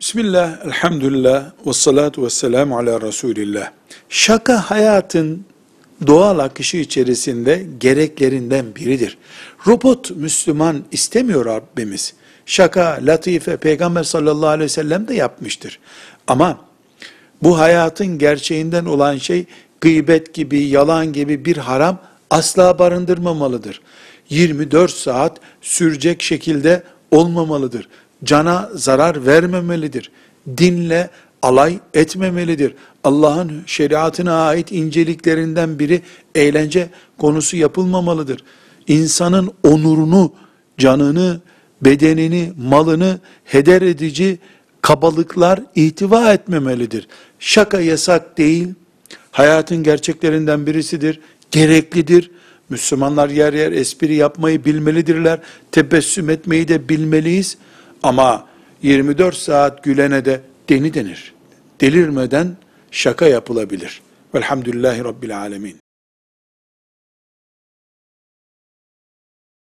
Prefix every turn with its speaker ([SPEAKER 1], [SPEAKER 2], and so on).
[SPEAKER 1] Bismillah, elhamdülillah, ve salatu ve selamu ala Resulillah. Şaka hayatın doğal akışı içerisinde gereklerinden biridir. Robot Müslüman istemiyor Rabbimiz. Şaka, latife, Peygamber sallallahu aleyhi ve sellem de yapmıştır. Ama bu hayatın gerçeğinden olan şey gıybet gibi, yalan gibi bir haram asla barındırmamalıdır. 24 saat sürecek şekilde olmamalıdır. Cana zarar vermemelidir. Dinle alay etmemelidir. Allah'ın şeriatına ait inceliklerinden biri eğlence konusu yapılmamalıdır. İnsanın onurunu, canını, bedenini, malını heder edici kabalıklar ihtiva etmemelidir. Şaka yasak değil, hayatın gerçeklerinden birisidir, gereklidir. Müslümanlar yer yer espri yapmayı bilmelidirler, tebessüm etmeyi de bilmeliyiz. Ama 24 saat gülene de deni denir. Delirmeden şaka yapılabilir. Velhamdülillahi Rabbil Alemin.